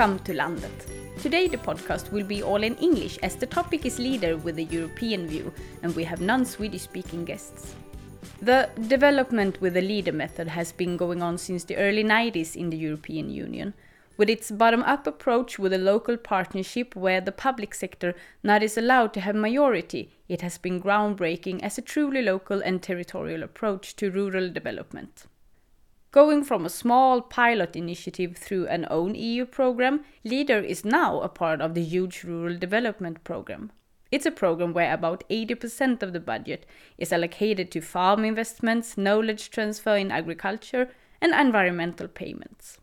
Welcome to Landet. Today the podcast will be all in English as the topic is leader with a European view and we have non-Swedish speaking guests. The development with the leader method has been going on since the early 90s in the European Union with its bottom-up approach with a local partnership where the public sector not is allowed to have majority, it has been groundbreaking as a truly local and territorial approach to rural development. Going from a small pilot initiative through an own EU program, LEADER is now a part of the huge rural development program. It's a program where about 80% of the budget is allocated to farm investments, knowledge transfer in agriculture, and environmental payments.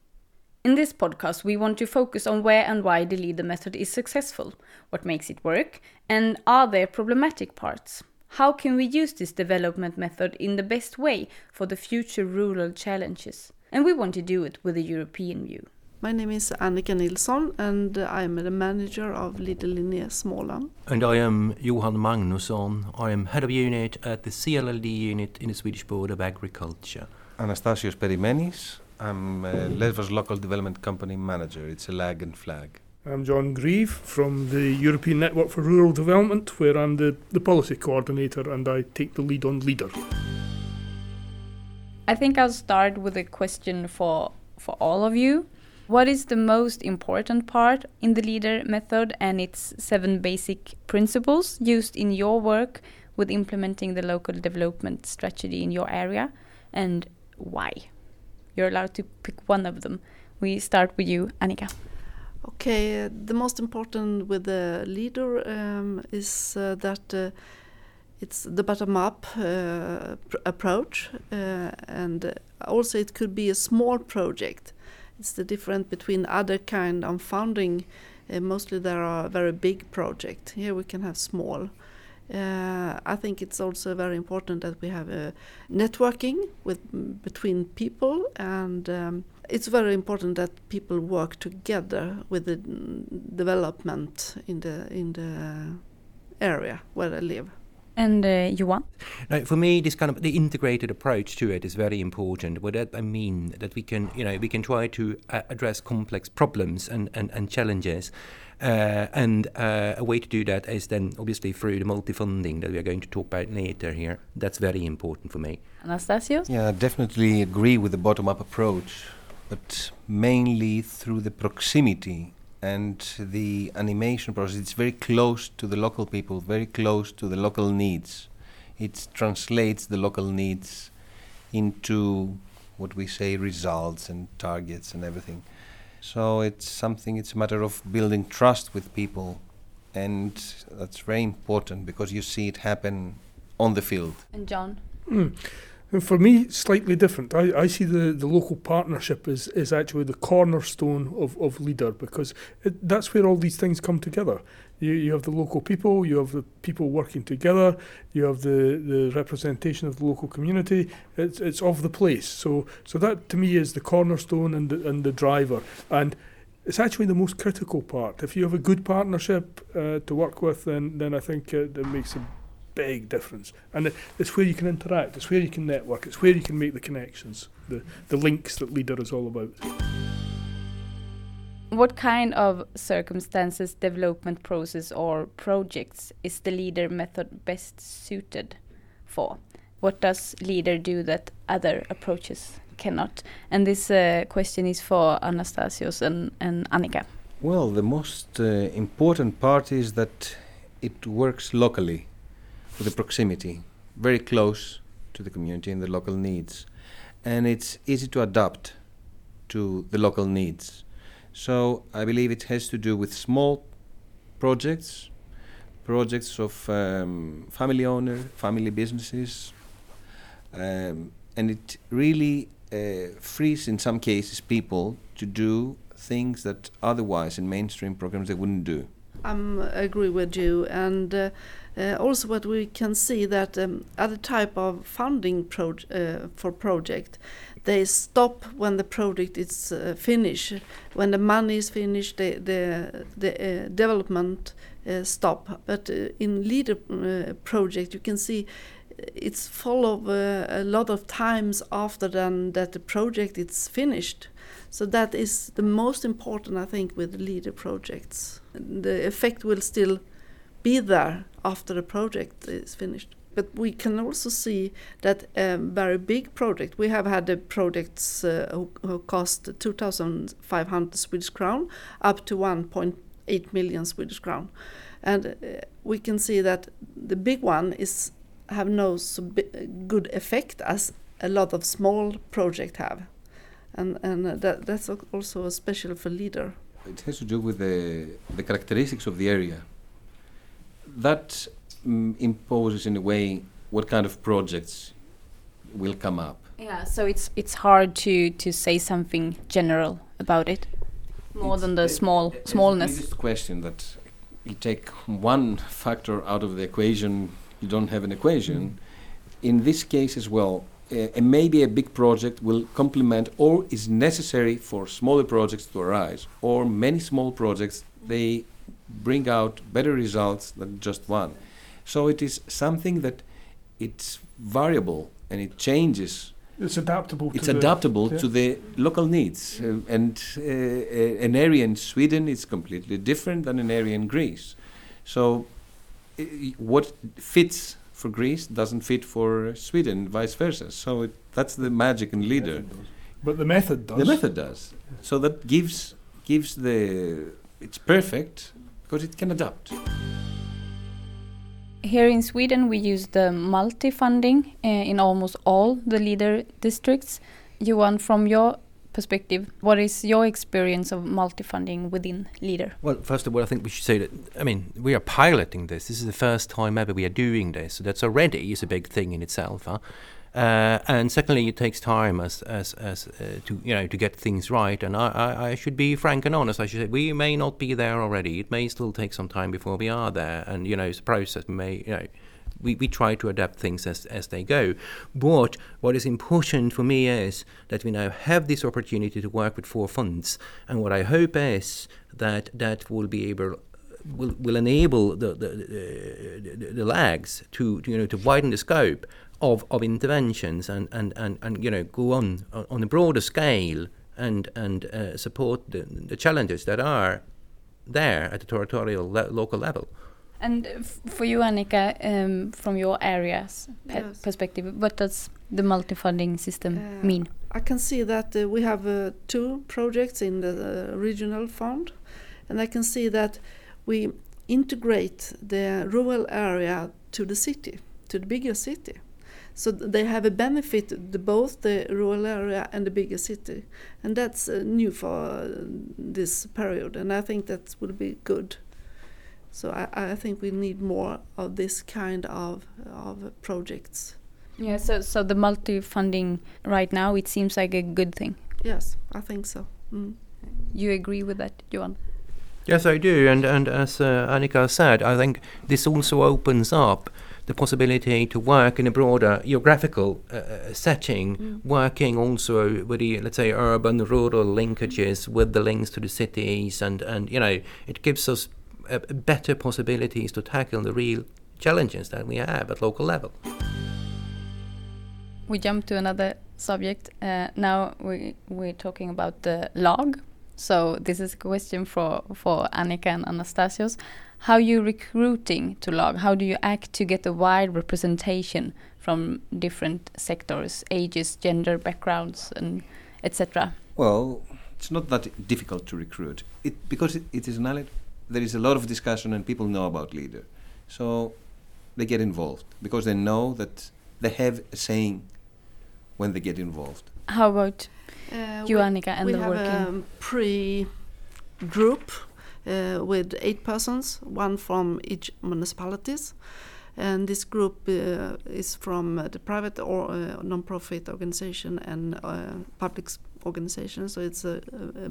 In this podcast, we want to focus on where and why the leader method is successful, what makes it work, and are there problematic parts. How can we use this development method in the best way for the future rural challenges? And we want to do it with a European view. My name is Annika Nilsson and I am the manager of Little Linné Småland. And I am Johan Magnusson. I am head of unit at the CLLD unit in the Swedish Board of Agriculture. Anastasios Perimenis. I'm a Lesvos Local Development Company manager. It's a lag and flag. I'm John Grieve from the European Network for Rural Development, where I'm the, the policy coordinator and I take the lead on LEADER. I think I'll start with a question for, for all of you. What is the most important part in the LEADER method and its seven basic principles used in your work with implementing the local development strategy in your area and why? You're allowed to pick one of them. We start with you, Annika. Okay, uh, the most important with the leader um, is uh, that uh, it's the bottom-up uh, pr approach, uh, and also it could be a small project. It's the difference between other kind of funding. Uh, mostly there are very big projects. Here we can have small. I think it's also very important that we have a networking with between people and um, it's very important that people work together with the development in the in the area where they live. And uh, Johan? Now, for me, this kind of the integrated approach to it is very important. What that I mean that we can, you know, we can try to uh, address complex problems and and, and challenges. Uh, and uh, a way to do that is then obviously through the multi-funding that we are going to talk about later here. That's very important for me. Anastasios? Yeah, I definitely agree with the bottom-up approach but mainly through the proximity and the animation process. It's very close to the local people, very close to the local needs. It translates the local needs into what we say results and targets and everything. So it's something, it's a matter of building trust with people. And that's very important because you see it happen on the field. And John? Mm. And for me, slightly different. I, I see the, the local partnership as, is actually the cornerstone of, of leader because it, that's where all these things come together. You, you have the local people, you have the people working together, you have the, the representation of the local community. It's, it's of the place. So, so that to me is the cornerstone and the, and the driver. And it's actually the most critical part. If you have a good partnership uh, to work with, then, then I think it, it makes a big difference. And it's where you can interact, it's where you can network, it's where you can make the connections, the, the links that Leader is all about. What kind of circumstances, development process, or projects is the Leader method best suited for? What does Leader do that other approaches cannot? And this uh, question is for Anastasios and, and Annika. Well, the most uh, important part is that it works locally with the proximity, very close to the community and the local needs. And it's easy to adapt to the local needs. So I believe it has to do with small projects, projects of um, family owner, family businesses, um, and it really uh, frees, in some cases, people to do things that otherwise in mainstream programs they wouldn't do. I agree with you, and uh, also, what we can see that um, other type of funding pro uh, for project, they stop when the project is uh, finished. When the money is finished, the the, uh, development uh, stop. But uh, in leader project, you can see it's full of uh, a lot of times after then that the project is finished. So that is the most important, I think, with leader projects. The effect will still be there after the project is finished. But we can also see that a very big project. We have had the projects uh, who, cost 2,500 Swedish crown up to 1.8 million Swedish crown, and uh, we can see that the big one is have no so good effect as a lot of small projects have, and and that that's also especially for leader. It has to do with the the characteristics of the area. That mm, imposes in a way what kind of projects will come up. Yeah, so it's it's hard to to say something general about it, more It's than the a- small a- smallness. biggest question that you take one factor out of the equation, you don't have an equation. In this case as well, uh, and maybe a big project will complement or is necessary for smaller projects to arise, or many small projects they bring out better results than just one. So it is something that it's variable and it changes It's adaptable. it's to the- adaptable yeah. to the local needs, uh, and uh, uh, an area in Sweden is completely different than an area in Greece. So, i- what fits for Greece doesn't fit for Sweden, vice versa. So it, that's the magic in leader. But the method does. The method does. So that gives gives the it's perfect because it can adapt. Here in Sweden, we use the multi-funding uh, in almost all the leader districts. Johan, from your perspective, what is your experience of multi-funding within leader? Well, first of all, I think we should say that, I mean, we are piloting this. This is the first time ever we are doing this. So that's already is a big thing in itself. Huh? Uh, and secondly, it takes time as as as uh, to you know to get things right. And I, I, I should be frank and honest. I should say we may not be there already. It may still take some time before we are there. And you know, it's a process. May you know. We, we try to adapt things as, as they go. But what is important for me is that we now have this opportunity to work with four funds. And what I hope is that that will be able will, will enable the the, the, the, the lags to, to you know to widen the scope of, of interventions and, and, and, and you know go on on on a broader scale and and uh, support the, the challenges that are there at the territorial le- local level. And f- for you, Annika, um, from your area's pe- Yes. perspective, what does the multi-funding system Uh, mean? I can see that uh, we have uh, two projects in the uh, regional fund, and I can see that we integrate the rural area to the city, to the bigger city. So they have a benefit, the, both the rural area and the bigger city, and that's uh, new for uh, this period, and I think that will be good. So I, I think we need more of this kind of of projects. Yeah, so so the multi-funding right now it seems like a good thing. Yes, I think so. Mm. You agree with that, Johan? Yes, I do, and and as uh, Annika said, I think this also opens up the possibility to work in a broader geographical uh, setting, Mm. working also with the let's say urban rural linkages with the links to the cities, and and you know it gives us uh, better possibilities to tackle the real challenges that we have at local level. We jump to another subject. Uh, now we we're talking about the log. So this is a question for for Annika and Anastasios. How you recruiting to log? How do you act to get a wide representation from different sectors, ages, gender, backgrounds, and etc. Well, it's not that difficult to recruit. It because it, it is an island. There is a lot of discussion and people know about leader, so they get involved because they know that they have a saying when they get involved. How about Uh, you, we- Annika, and we the have working? a pre-group uh, with eight persons, one from each municipalities, and this group uh, is from uh, the private or uh, non-profit organization and uh, public organization. So it's a, a, a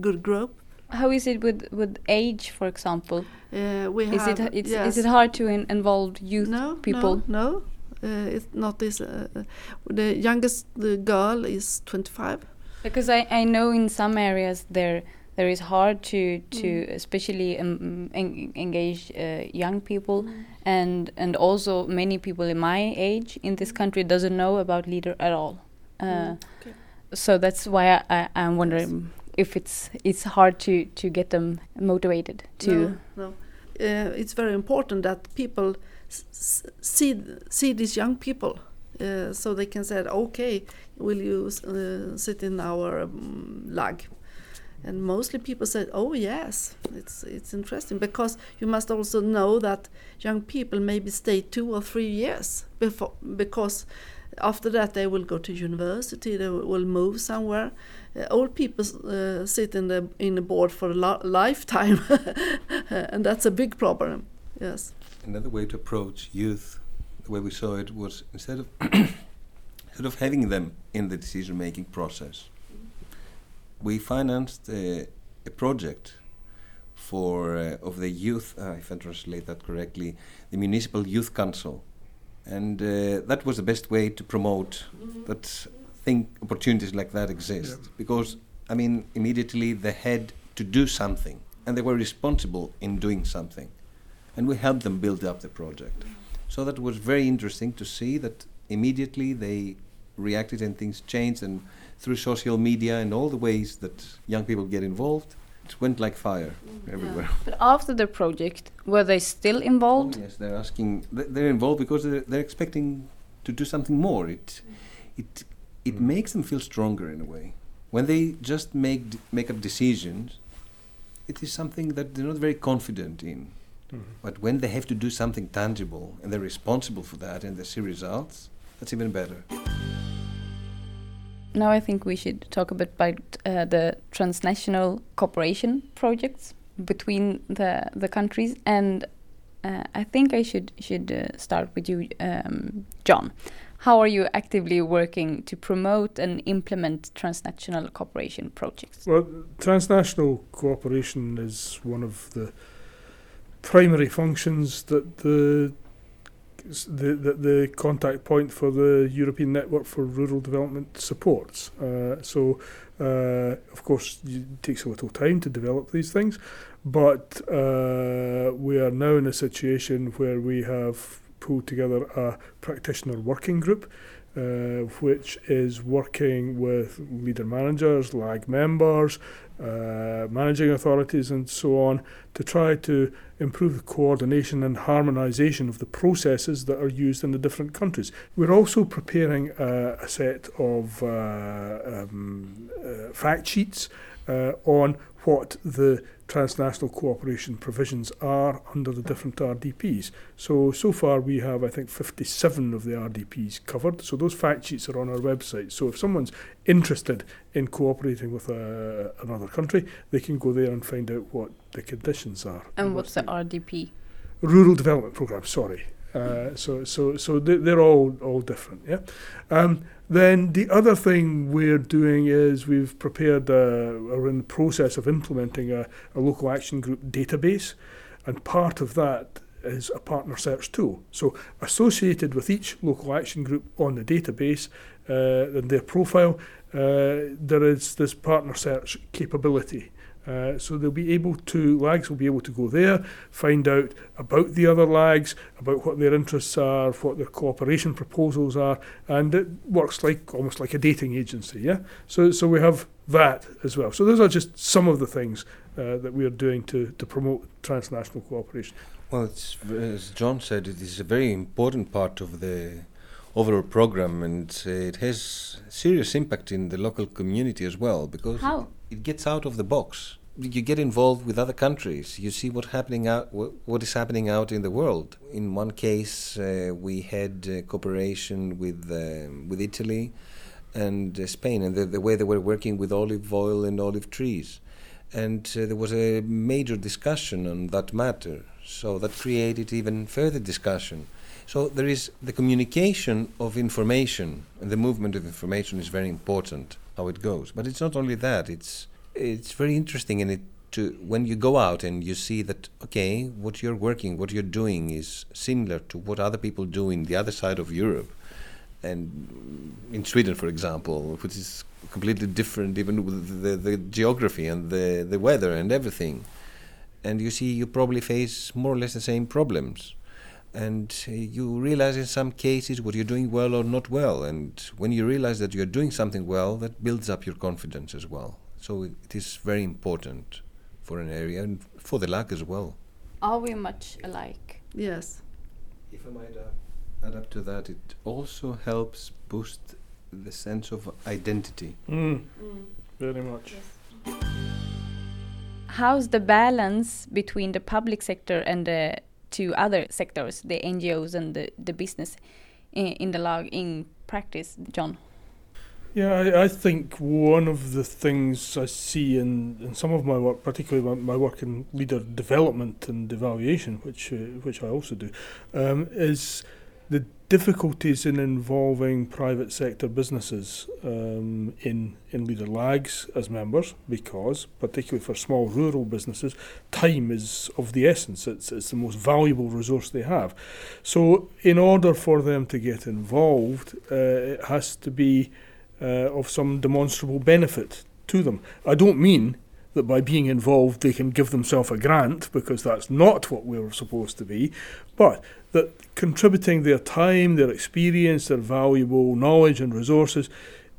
good group. How is it with with age, for example? Uh, we Is it have it's, yes. is it hard to in, involve youth no, people? No, no. Uh, it's not this. Uh, uh, the youngest the girl is 25. Because I, I know in some areas there there is hard to to especially um, en- engage uh, young people. And and also many people in my age in this country doesn't know about leader at all. Uh, okay. so that's why I, I, I'm wondering if it's it's hard to to get them motivated to no, no. Uh, it's very important that people see see these young people, uh, so they can say, "Okay, will you s- uh, sit in our um, lag?" And mostly people say, "Oh yes, it's it's interesting," because you must also know that young people maybe stay two or three years before because after that they will go to university, they will move somewhere. Uh, old people uh, sit in the in the board for a lifetime, and that's a big problem. Yes. Another way to approach youth, the way we saw it, was instead of instead of having them in the decision-making process, we financed a, a project for uh, of the youth, uh, if I translate that correctly, the municipal youth council, and uh, that was the best way to promote that think opportunities like that exist. Because I mean immediately they had to do something and they were responsible in doing something. And we helped them build up the project. So that was very interesting to see that immediately they reacted and things changed and through social media and all the ways that young people get involved, it went like fire mm, everywhere. but after the project were they still involved Oh, yes, they're asking. They're involved because they're, they're expecting to do something more. It, mm. it, it makes them feel stronger in a way. When they just make make up decisions, it is something that they're not very confident in. Mm-hmm. But when they have to do something tangible and they're responsible for that and they see results, that's even better. Now I think we should talk a bit about uh, the transnational cooperation projects between the the countries, and uh, I think I should should uh, start with you, um, John. How are you actively working to promote and implement transnational cooperation projects? Well, transnational cooperation is one of the primary functions that the the, the, the contact point for the European Network for Rural Development supports. Uh, so, uh, of course, it takes a little time to develop these things, but uh, we are now in a situation where we have pulled together a practitioner working group uh, which is working with leader managers, lag members, uh, managing authorities, and so on to try to improve the coordination and harmonisation of the processes that are used in the different countries. We're also preparing uh, a set of uh, um, uh, fact sheets uh, on what the transnational cooperation provisions are under the different RDPs. So, so far we have, I think, 57 of the RDPs covered. So those fact sheets are on our website. So if someone's interested in cooperating with uh, another country, they can go there and find out what the conditions are. And what's the RDP? rural development program. Sorry. Uh, so so so they, they're all all different. Yeah. Um, then the other thing we're doing is we've prepared uh, are in the process of implementing a, a local action group database, and part of that is a partner search tool. So associated with each local action group on the database uh, and their profile, uh, there is this partner search capability. Uh, so they'll be able to lags will be able to go there, find out about the other lags, about what their interests are, what their cooperation proposals are, and it works like almost like a dating agency. Yeah. So so we have that as well. So those are just some of the things uh, that we are doing to to promote transnational cooperation. Well, it's, as John said, it is a very important part of the overall program, and uh, it has serious impact in the local community as well because How? It gets out of the box. You get involved with other countries. You see what happening out, what is happening out in the world. In one case, uh, we had uh, cooperation with um, with Italy and uh, Spain, and the, the way they were working with olive oil and olive trees, and uh, there was a major discussion on that matter. So that created even further discussion. So there is the communication of information and the movement of information is very important how it goes. But it's not only that. It's it's very interesting in it to when you go out and you see that okay, what you're working, what you're doing is similar to what other people do in the other side of Europe. and in Sweden, for example, which is completely different, even with the, the geography and the, the weather and everything. And you see, you probably face more or less the same problems. And you realize in some cases what you're doing well or not well. And when you realize that you're doing something well, that builds up your confidence as well. So it is very important for an area and for the LAG as well. Are we much alike? Yes. If I might uh, add up to that, it also helps boost the sense of identity. Mm, very much. yes. How's the balance between the public sector and the two other sectors, the NGOs and the, the business, in, in the log in practice, John? Yeah, I, I think one of the things I see in, in some of my work, particularly my, my work in leader development and evaluation, which uh, which I also do, um, is the difficulties in involving private sector businesses um, in in leader lags as members, because particularly for small rural businesses, time is of the essence. It's it's the most valuable resource they have. So, in order for them to get involved, uh, it has to be uh, of some demonstrable benefit to them. I don't mean that by being involved they can give themselves a grant because that's not what we're supposed to be, but that contributing their time, their experience, their valuable knowledge and resources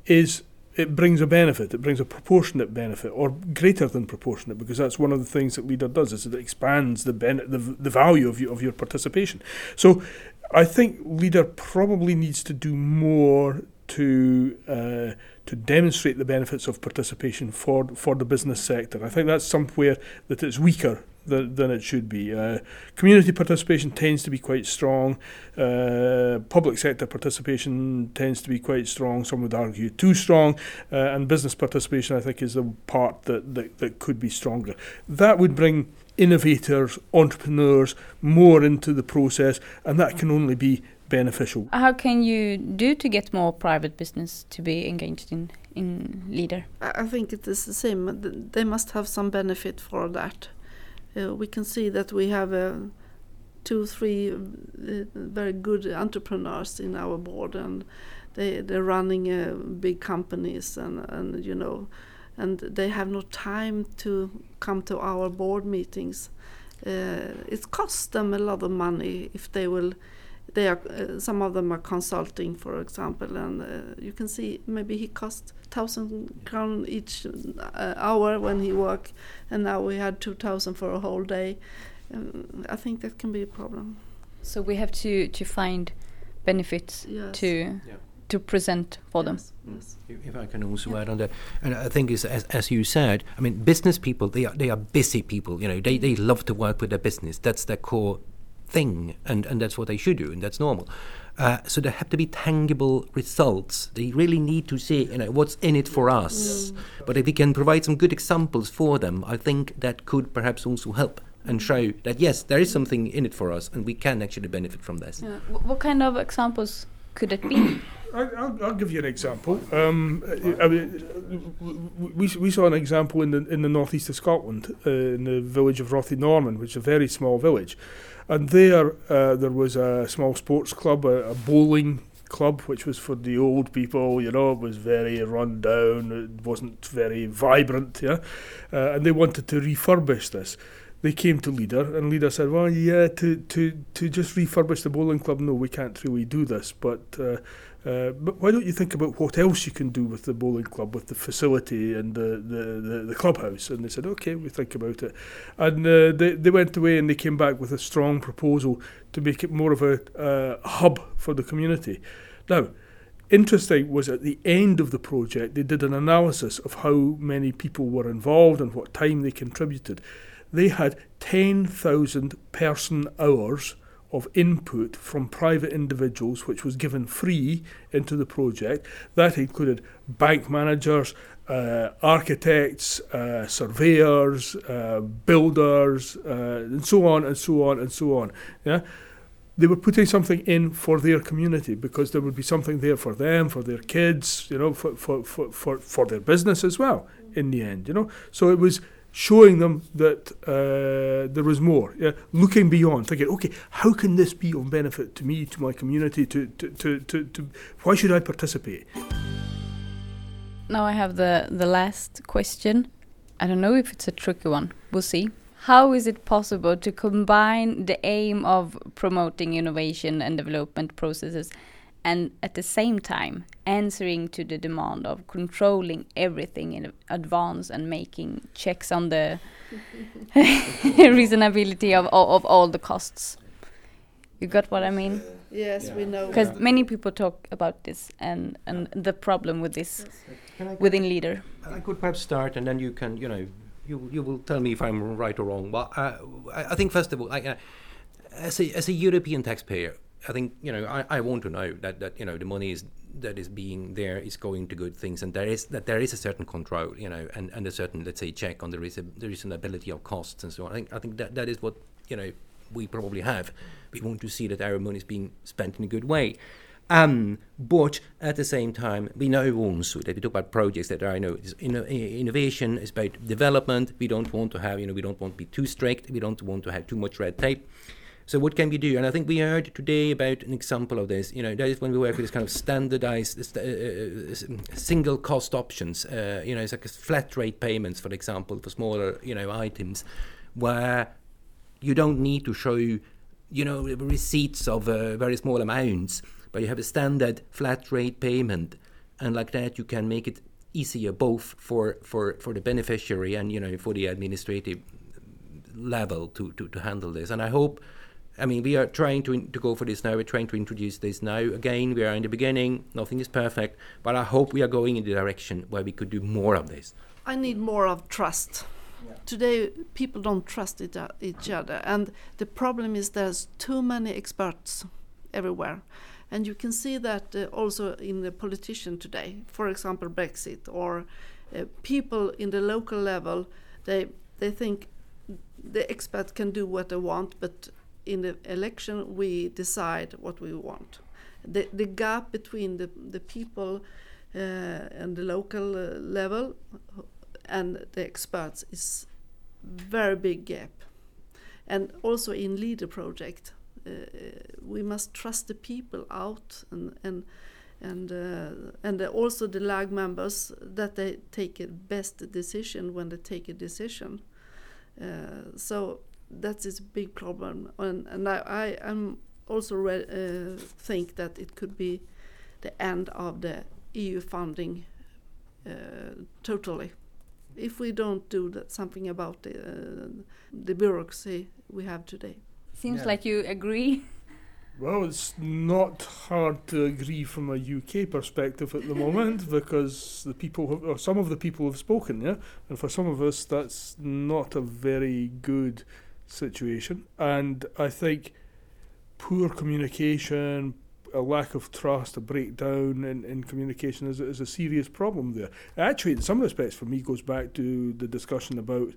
is it brings a benefit. It brings a proportionate benefit, or greater than proportionate, because that's one of the things that leader does. Is it expands the ben- the, the value of, you, of your participation. So, I think leader probably needs to do more to uh, to demonstrate the benefits of participation for for the business sector. I think that's somewhere that it's weaker than, than it should be. Uh, community participation tends to be quite strong. Uh, public sector participation tends to be quite strong. Some would argue too strong. Uh, and business participation, I think, is the part that, that, that could be stronger. That would bring innovators, entrepreneurs more into the process, and that can only be beneficial. How can you do to get more private business to be engaged in, in leader? I I think it is the same. They must have some benefit for that. Uh, we can see that we have uh, two, three uh, very good entrepreneurs in our board, and they they're running uh, big companies, and and you know, and they have no time to come to our board meetings. Uh, it costs them a lot of money if they will. They are uh, some of them are consulting, for example, and uh, you can see maybe he cost thousand crown each uh, hour when he work, and now we had two thousand for a whole day. Um, I think that can be a problem. So we have to, to find benefits Yes. to to present for them. Yes, yes. If if I can also add on that, and I think is as, as you said, I mean, business people they are they are busy people. You know, they, they love to work with their business. That's their core thing, and, and that's what they should do, and that's normal. Uh, so there have to be tangible results. They really need to see, you know, what's in it for us. But if we can provide some good examples for them, I think that could perhaps also help and show that yes, there is something in it for us, and we can actually benefit from this. Yeah. What kind of examples could it be? I'll, I'll give you an example. Um, I mean, we, we saw an example in the in the northeast of Scotland, uh, in the village of Rothienorman, which is a very small village, and there uh, there was a small sports club, a, a bowling club, which was for the old people. You know, it was very run down. It wasn't very vibrant. Yeah, uh, and they wanted to refurbish this. They came to leader, and leader said, "Well, yeah, to to to just refurbish the bowling club, no, we can't really do this, but." Uh, uh, but why don't you think about what else you can do with the bowling club, with the facility and the, the, the, the clubhouse? And they said, okay, we think about it. And uh, they, they went away and they came back with a strong proposal to make it more of a uh, hub for the community. Now, interesting was at the end of the project, they did an analysis of how many people were involved and what time they contributed. They had 10,000 person hours of input from private individuals, which was given free into the project. That included bank managers, uh, architects, uh, surveyors, uh, builders, uh, and so on and so on and so on. Yeah, they were putting something in for their community because there would be something there for them, for their kids, you know, for for, for, for, for their business as well. In the end, you know, so it was showing them that uh, there was more, yeah? looking beyond, thinking, okay, how can this be of benefit to me, to my community, to, to, to, to, to why should I participate? Now I have the, the last question. I don't know if it's a tricky one. We'll see. How is it possible to combine the aim of promoting innovation and development processes and at the same time answering to the demand of controlling everything in advance and making checks on the reasonability of, of, of all the costs. You got what I mean? Yes, yeah. we know. Because yeah. many people talk about this and, and the problem with this within leader. I could perhaps start, and then you can, you know, you you will tell me if I'm right or wrong. But uh, I, I, think first of all, I, uh, as a as a European taxpayer, I think you know I, I want to know that that you know the money is that is being there is going to good things and there is that there is a certain control you know and, and a certain let's say check on the reason the reasonability of costs and so on. I think I think that that is what you know we probably have. We want to see that our money is being spent in a good way. Um, but at the same time, we know also that we talk about projects that are, you know, innovation is about development. We don't want to have, you know, we don't want to be too strict. We don't want to have too much red tape. So what can we do? And I think we heard today about an example of this. You know, that is when we work with this kind of standardized uh, uh, single cost options. Uh, you know, it's like flat rate payments, for example, for smaller, you know, items, where you don't need to show, you know, receipts of uh, very small amounts, but you have a standard flat rate payment, and like that you can make it easier both for for for the beneficiary and you know for the administrative level to to, to handle this. And I hope I mean, we are trying to, to go for this now. We're trying to introduce this now. Again, we are in the beginning. Nothing is perfect, but I hope we are going in the direction where we could do more of this. I need more of trust. Yeah. Today, people don't trust it, uh, each other, and the problem is there's too many experts everywhere, and you can see that uh, also in the politician today. For example, Brexit or uh, people in the local level, they they think the expert can do what they want, but in the election we decide what we want. The, the gap between the, the people uh, and the local uh, level and the experts is very big gap. And also in leader project, uh, we must trust the people out and and and uh, and also the lag members that they take a best decision when they take a decision. Uh, so that is a big problem, and and I, I am also re- uh, think that it could be the end of the EU funding uh, totally if we don't do that, something about the, uh, the bureaucracy we have today. Seems yeah. like you agree. Well, it's not hard to agree from a UK perspective at the moment because the people, have, or some of the people have spoken, yeah, and for some of us, that's not a very good situation. And I think poor communication, a lack of trust, a breakdown in, in communication is, is a serious problem there. Actually, in some respects, for me, goes back to the discussion about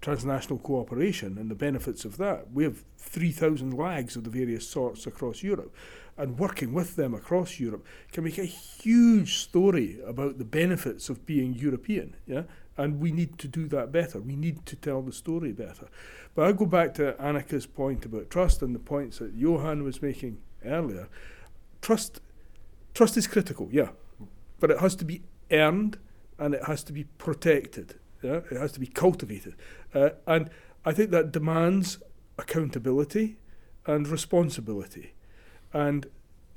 transnational cooperation and the benefits of that. We have 3,000 lags of the various sorts across Europe, and working with them across Europe can make a huge story about the benefits of being European. Yeah, and we need to do that better. We need to tell the story better. But I go back to Annika's point about trust and the points that Johan was making earlier. Trust, trust is critical, yeah, but it has to be earned and it has to be protected. Yeah, it has to be cultivated, uh, and I think that demands accountability and responsibility. And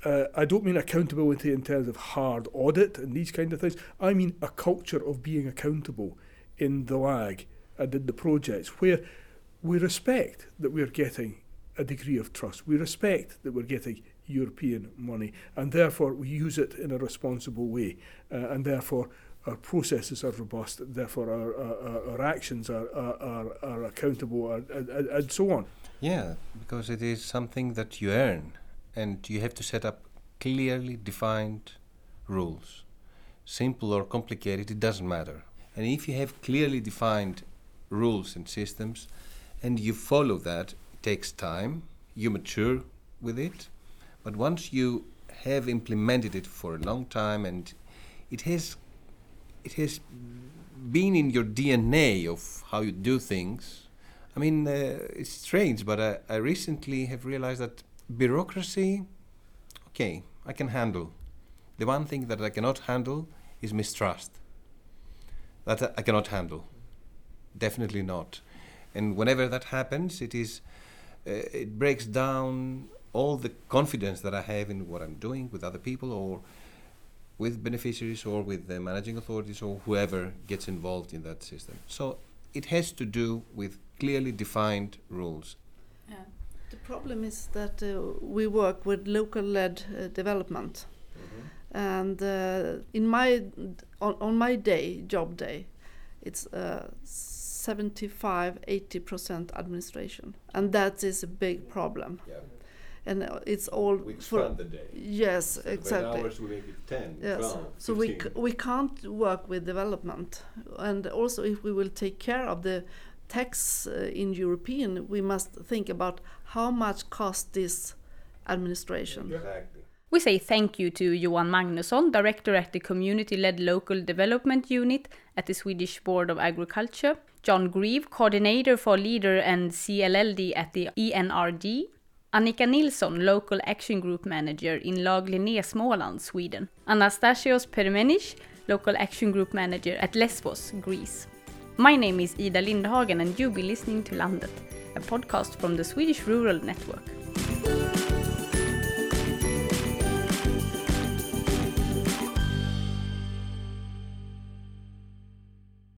uh, I don't mean accountability in terms of hard audit and these kind of things. I mean a culture of being accountable in the lag and in the projects where we respect that we're getting a degree of trust. We respect that we're getting European money and therefore we use it in a responsible way uh, and therefore our processes are robust, therefore our, our, our actions are, are, are, accountable and, and, and so on. Yeah, because it is something that you earn and you have to set up clearly defined rules. Simple or complicated, it doesn't matter. And if you have clearly defined rules and systems and you follow that, it takes time, you mature with it. But once you have implemented it for a long time and it has it has been in your DNA of how you do things. I mean, uh, it's strange, but I, I recently have realized that bureaucracy, okay, I can handle. The one thing that I cannot handle is mistrust. That I cannot handle. Definitely not. And whenever that happens, it is uh, it breaks down all the confidence that I have in what I'm doing with other people or with beneficiaries or with the managing authorities or whoever gets involved in that system. So it has to do with clearly defined rules. Yeah. The problem is that uh, we work with local led uh, development. And uh, in my on, on my day, job day, it's uh, 75 80% administration. And that is a big problem. Yeah. And uh, it's all for the day. Yes, exactly. we make it 10, Yes. So we c- we can't work with development, and also if we will take care of the tax uh, in European, we must think about how much cost this administration. Exactly. We say thank you to Johan Magnusson, Director at the Community Led Local Development Unit at the Swedish Board of Agriculture, John Grieve, Coordinator for Leader and CLLD at the ENRD, Annika Nilsson, Local Action Group Manager in Lag Linné, Småland, Sweden, Anastasios Permenic, Local Action Group Manager at Lesbos, Greece. My name is Ida Lindhagen, and you'll be listening to Landet, a podcast from the Swedish Rural Network.